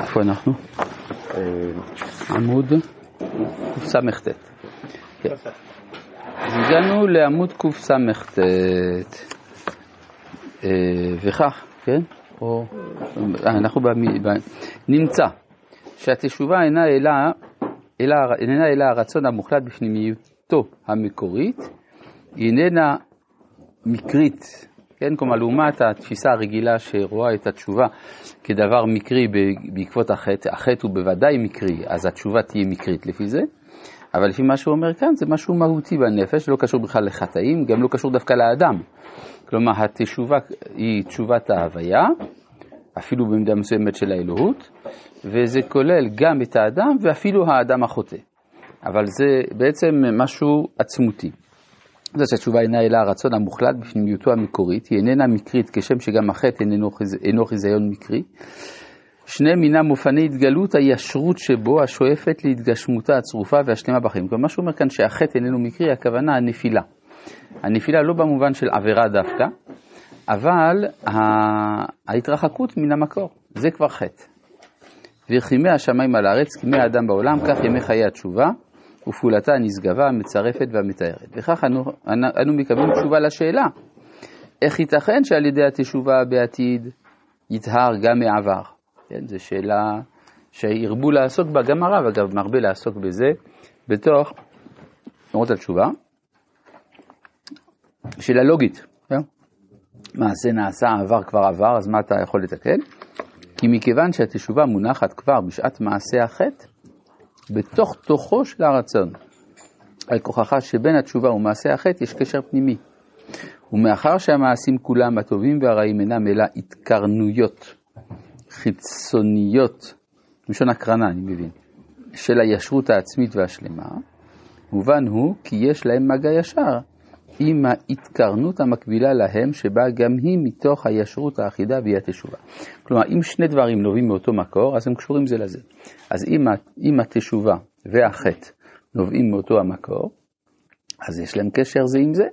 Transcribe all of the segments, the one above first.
איפה אנחנו? עמוד קס"ט. אז הגענו לעמוד קס"ט, וכך, כן? או, אנחנו נמצא שהתשובה אינה אלא הרצון המוחלט בפנימיותו המקורית, היא איננה מקרית, כן? כלומר, לעומת התפיסה הרגילה שרואה את התשובה כדבר מקרי בעקבות החטא, החטא הוא בוודאי מקרי, אז התשובה תהיה מקרית לפי זה, אבל לפי מה שהוא אומר כאן, זה משהו מהותי בנפש, לא קשור בכלל לחטאים, גם לא קשור דווקא לאדם. כלומר, התשובה היא תשובת ההוויה, אפילו במידה מסוימת של האלוהות, וזה כולל גם את האדם ואפילו האדם החוטא. אבל זה בעצם משהו עצמותי. זה שהתשובה אינה אלא הרצון המוחלט בפנימיותו המקורית, היא איננה מקרית כשם שגם החטא אינו, אינו חיזיון מקרי. שני מינם אופני התגלות הישרות שבו השואפת להתגשמותה הצרופה והשלמה בחיים. כלומר, מה שהוא אומר כאן שהחטא איננו מקרי, הכוונה הנפילה. הנפילה לא במובן של עבירה דווקא, אבל ההתרחקות מן המקור, זה כבר חטא. וכימי השמיים על הארץ, כימי האדם בעולם, כך ימי חיי התשובה. ופעולתה הנשגבה, המצרפת והמתארת. וכך אנו, אנו מקבלים תשובה לשאלה, איך ייתכן שעל ידי התשובה בעתיד יטהר גם מעבר? כן, זו שאלה שהרבו לעסוק בה, גם הרב אגב מרבה לעסוק בזה, בתוך תנועות התשובה, שאלה לוגית, כן? מעשה נעשה, עבר כבר עבר, אז מה אתה יכול לתקן? כי מכיוון שהתשובה מונחת כבר בשעת מעשה החטא, בתוך תוכו של הרצון. על כוחך שבין התשובה ומעשה החטא יש קשר פנימי. ומאחר שהמעשים כולם, הטובים והרעים, אינם אלא התקרנויות חיצוניות, מלשון הקרנה, אני מבין, של הישרות העצמית והשלמה, מובן הוא כי יש להם מגע ישר עם ההתקרנות המקבילה להם, שבאה גם היא מתוך הישרות האחידה והיא התשובה. כלומר, אם שני דברים נובעים מאותו מקור, אז הם קשורים זה לזה. אז אם, אם התשובה והחטא נובעים מאותו המקור, אז יש להם קשר זה עם זה.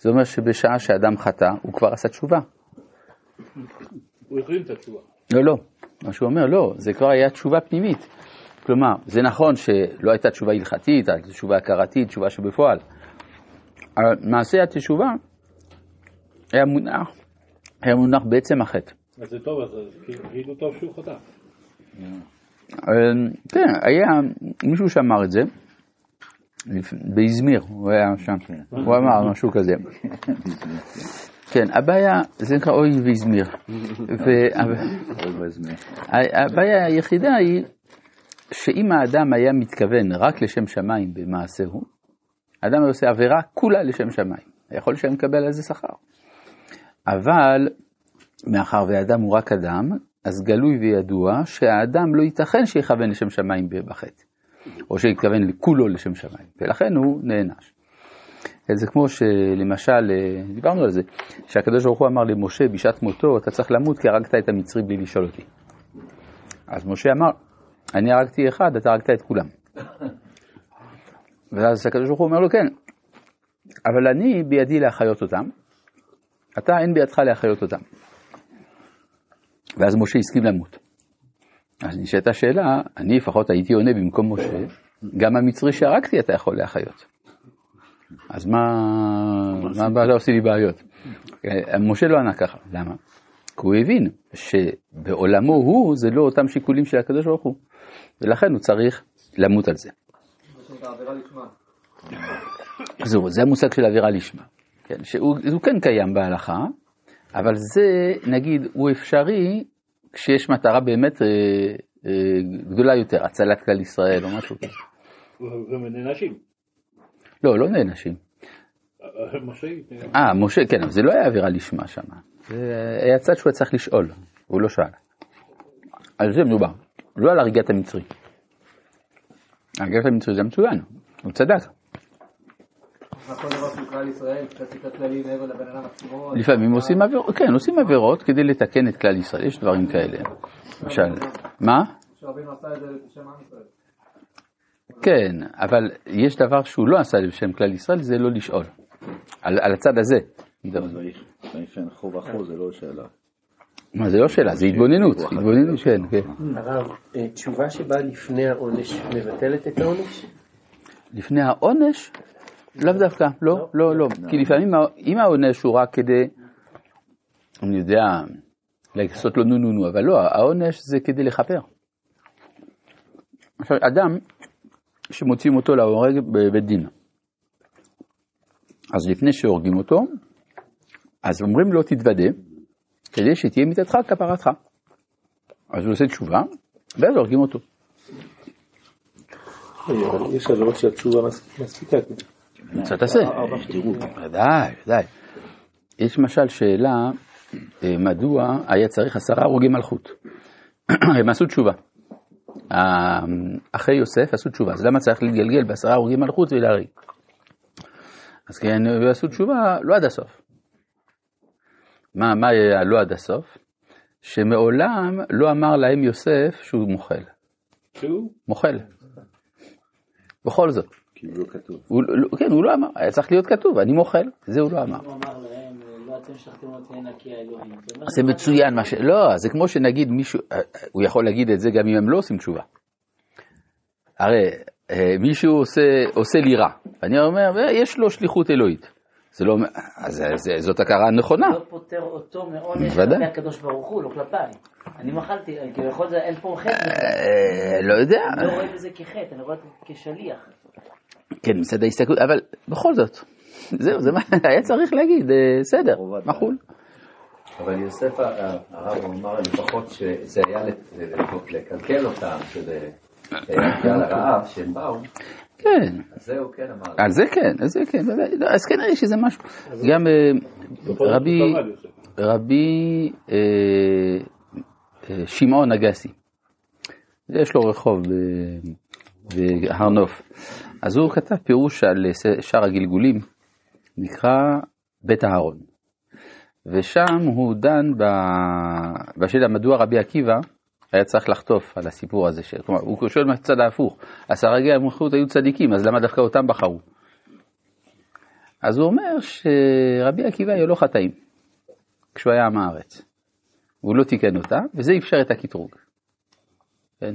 זה אומר שבשעה שאדם חטא, הוא כבר עשה תשובה. הוא החרים את התשובה. לא, לא. מה שהוא אומר, לא, זה כבר היה תשובה פנימית. כלומר, זה נכון שלא הייתה תשובה הלכתית, הייתה תשובה הכרתית, תשובה שבפועל. מעשה התשובה היה מונח, היה מונח בעצם החטא. אז זה טוב, אז כאילו טוב שהוא חטא. כן, היה מישהו שאמר את זה, באזמיר, הוא היה שם, הוא אמר משהו כזה. כן, הבעיה, זה נקרא אוי ואזמיר. הבעיה היחידה היא שאם האדם היה מתכוון רק לשם שמיים במעשהו, האדם עושה עבירה כולה לשם שמיים. יכול להיות שאני מקבל על זה שכר. אבל מאחר והאדם הוא רק אדם, אז גלוי וידוע שהאדם לא ייתכן שיכוון לשם שמיים בחטא, או שיתכוון לכולו לשם שמיים, ולכן הוא נענש. זה כמו שלמשל, דיברנו על זה, שהקדוש ברוך הוא אמר למשה בשעת מותו, אתה צריך למות כי הרגת את המצרי בלי לשאול אותי. אז משה אמר, אני הרגתי אחד, אתה הרגת את כולם. ואז הקדוש ברוך הוא אומר לו, כן, אבל אני בידי להחיות אותם, אתה אין בידך להחיות אותם. ואז משה הסכים למות. אז נשאלת השאלה, אני לפחות הייתי עונה במקום משה, גם המצרי שהרגתי אתה יכול להחיות. אז מה, מה הבעיה עושה לי בעיות? משה לא ענה ככה, למה? כי הוא הבין שבעולמו הוא זה לא אותם שיקולים של הקדוש ברוך הוא, ולכן הוא צריך למות על זה. זהו, זה המושג של עבירה לשמה, כן, שהוא כן קיים בהלכה, אבל זה, נגיד, הוא אפשרי כשיש מטרה באמת אה, אה, גדולה יותר, הצלת כלל ישראל או משהו כזה. ונענשים. לא, לא נענשים. משה... אה, משה, כן, אבל זה לא היה עבירה לשמה שם. זה היה צד שהוא היה צריך לשאול, הוא לא שאל. על זה מדובר, לא על הריגת המצרי. הריגת המצרי זה מצוין, הוא צדק. לפעמים עושים עבירות, כן, עושים עבירות כדי לתקן את כלל ישראל, יש דברים כאלה. למשל, מה? כן, אבל יש דבר שהוא לא עשה בשם כלל ישראל, זה לא לשאול. על, על הצד הזה. מה, זה לא שאלה, זה התבוננות, התבוננות, כן, כן. הרב, אה, תשובה שבאה לפני העונש מבטלת את העונש? לפני העונש? לאו דווקא, לא, לא, לא. כי לפעמים אם העונש הוא רק כדי, אני יודע, לעשות לו נו נו נו, אבל לא, העונש זה כדי לכפר. עכשיו, אדם שמוציאים אותו להורג בבית דין, אז לפני שהורגים אותו, אז אומרים לו תתוודה, כדי שתהיה מיתתך כפרתך. אז הוא עושה תשובה, ואז הורגים אותו. יש עבירות שהתשובה מס- מספיקה. קצת תעשה. ודאי, ודאי. יש למשל שאלה, אה, מדוע היה צריך עשרה הרוגי מלכות? הם עשו תשובה. אחי יוסף עשו תשובה, אז למה צריך להתגלגל בעשרה הרוגי מלכות ולהריג? אז כן, הם עשו תשובה לא עד הסוף. מה, מה היה לא עד הסוף? שמעולם לא אמר להם יוסף שהוא מוחל. שהוא? מוחל. בכל זאת. כי הוא לא כתוב. הוא, לא- כן, הוא לא אמר, היה צריך להיות כתוב, אני מוחל, זה הוא לא אמר. הוא אמר להם, לא אתם אותי האלוהים. זה מצוין, מה ש... לא, זה כמו שנגיד מישהו, אה, הוא יכול להגיד את זה גם אם הם לא עושים תשובה. הרי אה, מישהו עושה, עושה לי רע, אני אומר, "אה, יש לו שליחות אלוהית. זה לא, אז זה- זה- זאת הכרה נכונה. לא פוטר אותו מעונש. כלפי הקדוש ברוך הוא, לא כלפיי. אני מחלתי, כביכול זה אין פה חטא. אה, לא יודע, אני לא רואה בזה כחטא, אני רואה את זה כשליח. כן, מצד ההסתכלות, אבל בכל זאת, זהו, זה מה, היה צריך להגיד, אה, בסדר, מחול. אבל יוסף ה- הרב אמר לפחות שזה היה לק- לקלקל אותם, שזה היה הרעב שהם באו, כן, אז זה הוא כן אמר. על זה כן, על זה כן, אז כנראה שזה משהו. גם אה, רבי. רבי אה, אה, שמעון אגסי, יש לו רחוב בהר נוף, אז הוא כתב פירוש על שער הגלגולים, נקרא בית אהרון, ושם הוא דן בשאלה מדוע רבי עקיבא היה צריך לחטוף על הסיפור הזה, ש- כלומר הוא שואל מהצד ההפוך, עשרה רגעי המלכות היו צדיקים, אז למה דווקא אותם בחרו? אז הוא אומר שרבי עקיבא היו לו חטאים כשהוא היה עם הארץ. הוא לא תיקן אותה, וזה אפשר את הקטרוג. כן?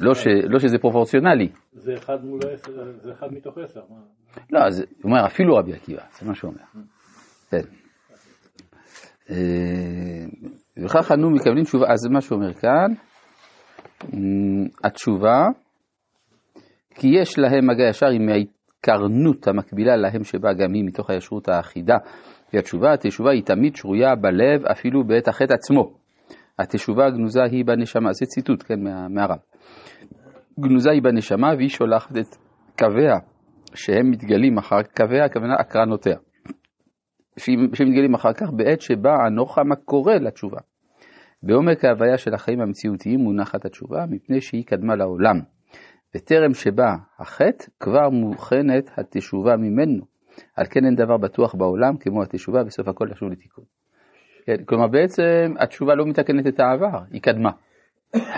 לא, ש, לא שזה פרופורציונלי. זה אחד מול עשר, זה אחד מתוך עשר. לא, אז הוא אומר אפילו רבי עקיבא, זה מה שהוא אומר. כן. וכך אנו מקבלים תשובה, אז מה שהוא אומר כאן, התשובה, כי יש להם מגע ישר עם ההתקרנות המקבילה להם שבאה גם היא מתוך הישרות האחידה. והתשובה, התשובה היא תמיד שרויה בלב אפילו בעת החטא עצמו. התשובה הגנוזה היא בנשמה, זה ציטוט, כן, מה, מהרב. גנוזה היא בנשמה והיא שולחת את קוויה שהם מתגלים אחר קוויה, הכוונה הקרנותיה. שהם שהם מתגלים אחר כך בעת שבה הנוחם הקורא לתשובה. בעומק ההוויה של החיים המציאותיים מונחת התשובה מפני שהיא קדמה לעולם. וטרם שבא החטא כבר מוכנת התשובה ממנו. על כן אין דבר בטוח בעולם כמו התשובה בסוף הכל לשוב לתיקון. כן, כלומר בעצם התשובה לא מתקנת את העבר, היא קדמה.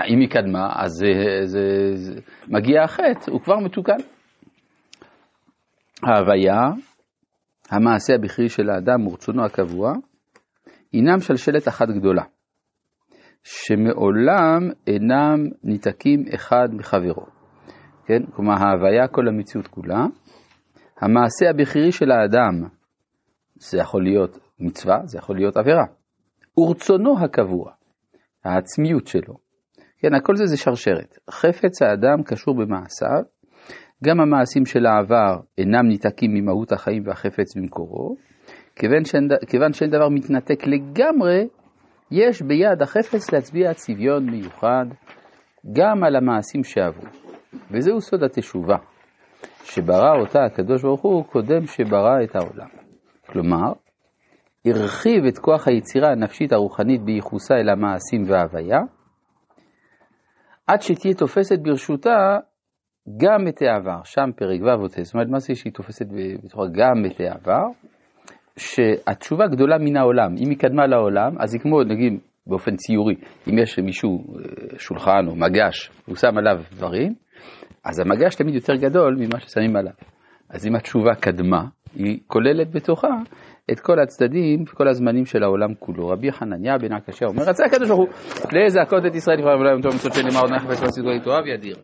אם היא קדמה אז זה, זה, זה, מגיע החטא, הוא כבר מתוקן. ההוויה, המעשה הבכרי של האדם ורצונו הקבוע, הינם שלשלת אחת גדולה, שמעולם אינם ניתקים אחד מחברו. כן? כלומר, ההוויה, כל המציאות כולה. המעשה הבכירי של האדם, זה יכול להיות מצווה, זה יכול להיות עבירה. ורצונו הקבוע, העצמיות שלו. כן, הכל זה זה שרשרת. חפץ האדם קשור במעשיו, גם המעשים של העבר אינם ניתקים ממהות החיים והחפץ במקורו, כיוון שאין, כיוון שאין דבר מתנתק לגמרי, יש ביד החפץ להצביע צביון מיוחד גם על המעשים שעברו. וזהו סוד התשובה, שברא אותה הקדוש ברוך הוא קודם שברא את העולם. כלומר, הרחיב את כוח היצירה הנפשית הרוחנית בייחוסה אל המעשים וההוויה, עד שתהיה תופסת ברשותה גם את העבר, שם פרק ו' אותה, זאת אומרת, מה זה שהיא תופסת בתוכה גם את העבר? שהתשובה גדולה מן העולם, אם היא קדמה לעולם, אז היא כמו, נגיד, באופן ציורי, אם יש מישהו, שולחן או מגש, הוא שם עליו דברים, אז המגש תמיד יותר גדול ממה ששמים עליו. אז אם התשובה קדמה, היא כוללת בתוכה את כל הצדדים, כל הזמנים של העולם כולו. רבי חנניה בן עקשיא אומר, רצה הקדוש ברוך הוא לזעקות את ישראל יום טוב מצוות שנאמר עוד נחפש ועשיתו איתו אב ידיר.